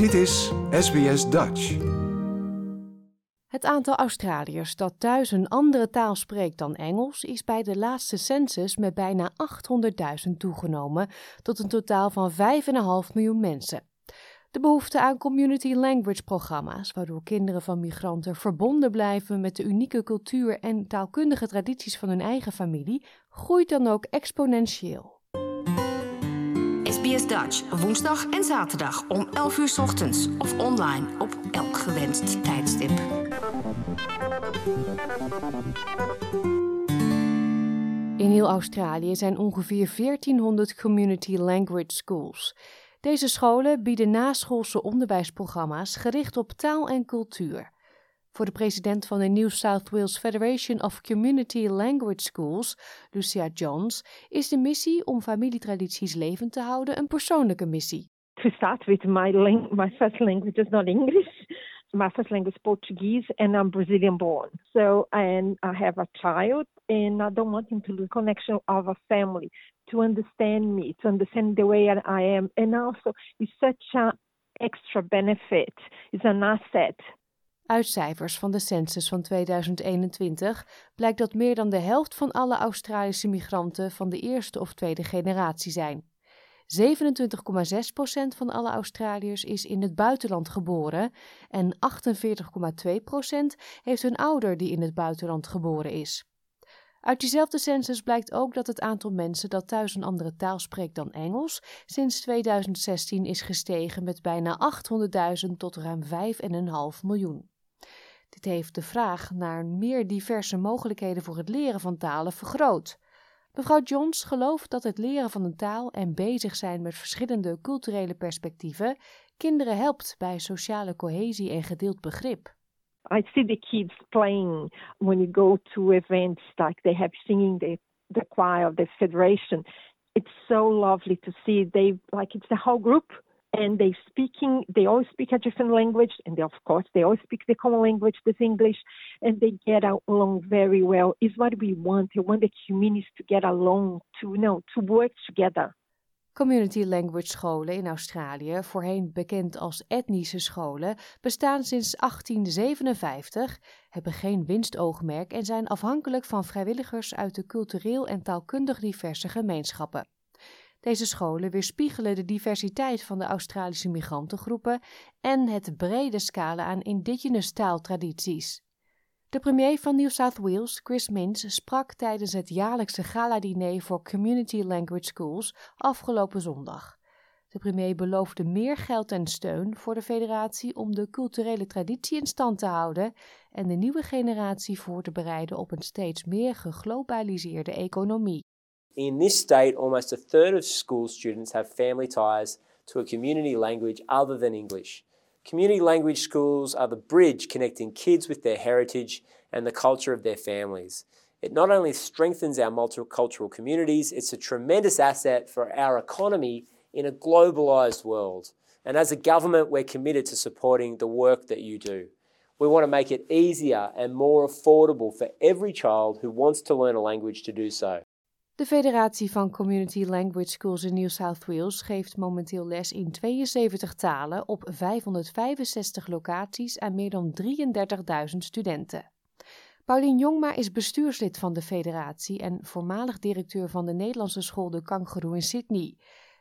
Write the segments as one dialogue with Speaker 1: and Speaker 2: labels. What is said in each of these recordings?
Speaker 1: Dit is SBS Dutch.
Speaker 2: Het aantal Australiërs dat thuis een andere taal spreekt dan Engels is bij de laatste census met bijna 800.000 toegenomen tot een totaal van 5,5 miljoen mensen. De behoefte aan community language programma's, waardoor kinderen van migranten verbonden blijven met de unieke cultuur en taalkundige tradities van hun eigen familie, groeit dan ook exponentieel.
Speaker 3: SBS Dutch, woensdag en zaterdag om 11 uur ochtends of online op elk gewenst tijdstip.
Speaker 2: In heel Australië zijn ongeveer 1400 community language schools. Deze scholen bieden naschoolse onderwijsprogramma's gericht op taal en cultuur. Voor de president van de New South Wales Federation of Community Language Schools, Lucia Johns, is de missie om familietradities levend te houden een persoonlijke missie.
Speaker 4: To start with, my, my first language is not English. My first language is Portuguese, and I'm Brazilian born. So, and I have a child, and I don't want him to lose connection of a family, to understand me, to understand the way I am, and also it's such an extra benefit. It's an asset
Speaker 2: uit cijfers van de census van 2021 blijkt dat meer dan de helft van alle Australische migranten van de eerste of tweede generatie zijn. 27,6% van alle Australiërs is in het buitenland geboren en 48,2% heeft een ouder die in het buitenland geboren is. Uit diezelfde census blijkt ook dat het aantal mensen dat thuis een andere taal spreekt dan Engels sinds 2016 is gestegen met bijna 800.000 tot ruim 5,5 miljoen. Dit heeft de vraag naar meer diverse mogelijkheden voor het leren van talen vergroot. Mevrouw Johns gelooft dat het leren van een taal en bezig zijn met verschillende culturele perspectieven kinderen helpt bij sociale cohesie en gedeeld begrip.
Speaker 4: I see the kids playing when you go to events like they have singing the the choir of the federation. It's so lovely to see they like it's the whole group and they speaking they all speak a different language and they, of course they all speak the common language this english and they get along very well. Is what we want. We want the communities to get along to know to work together.
Speaker 2: Community language scholen in Australië, voorheen bekend als etnische scholen, bestaan sinds 1857, hebben geen winstoogmerk en zijn afhankelijk van vrijwilligers uit de cultureel en taalkundig diverse gemeenschappen. Deze scholen weerspiegelen de diversiteit van de Australische migrantengroepen en het brede scala aan indigenous taaltradities. De premier van New South Wales, Chris Minns, sprak tijdens het jaarlijkse gala-diner voor Community Language Schools afgelopen zondag. De premier beloofde meer geld en steun voor de federatie om de culturele traditie in stand te houden en de nieuwe generatie voor te bereiden op een steeds meer geglobaliseerde economie.
Speaker 5: In this state, almost a third of school students have family ties to a community language other than English. Community language schools are the bridge connecting kids with their heritage and the culture of their families. It not only strengthens our multicultural communities, it's a tremendous asset for our economy in a globalised world. And as a government, we're committed to supporting the work that you do. We want to make it easier and more affordable for every child who wants to learn a language to do so.
Speaker 2: De Federatie van Community Language Schools in New South Wales geeft momenteel les in 72 talen op 565 locaties aan meer dan 33.000 studenten. Paulien Jongma is bestuurslid van de federatie en voormalig directeur van de Nederlandse school De Kangaroo in Sydney.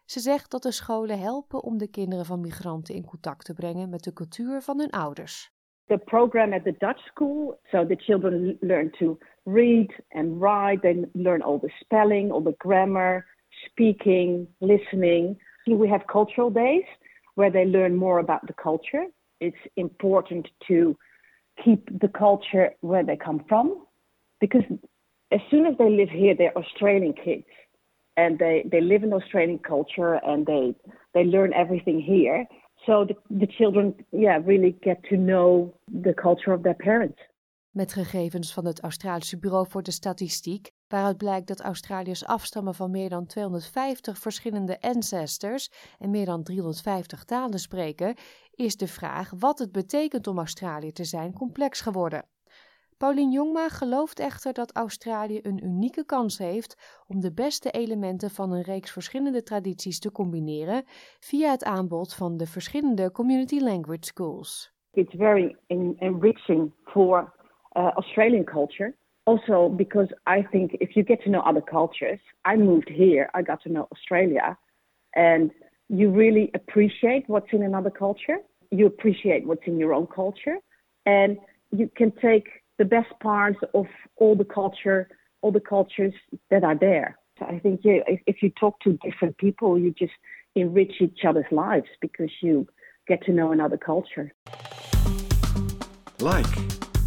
Speaker 2: Ze zegt dat de scholen helpen om de kinderen van migranten in contact te brengen met de cultuur van hun ouders.
Speaker 6: The program at the Dutch school, so the children learn to read and write. They learn all the spelling, all the grammar, speaking, listening. We have cultural days where they learn more about the culture. It's important to keep the culture where they come from because as soon as they live here, they're Australian kids and they, they live in Australian culture and they, they learn everything here. So the, the children yeah, really get to know the culture of their parents.
Speaker 2: Met gegevens van het Australische Bureau voor de Statistiek, waaruit blijkt dat Australiërs afstammen van meer dan 250 verschillende ancestors en meer dan 350 talen spreken, is de vraag wat het betekent om Australiër te zijn complex geworden. Paulien Jongma gelooft echter dat Australië een unieke kans heeft om de beste elementen van een reeks verschillende tradities te combineren via het aanbod van de verschillende community language schools.
Speaker 6: It's very enriching for uh, Australian culture. Also, because I think if you get to know other cultures, I moved here, I got to know Australia, and you really appreciate what's in another culture. You appreciate what's in your own culture, and you can take the best parts of all the culture, all the cultures that are there. So I think yeah, if, if you talk to different people, you just enrich each other's lives because you get to know another culture.
Speaker 1: Like,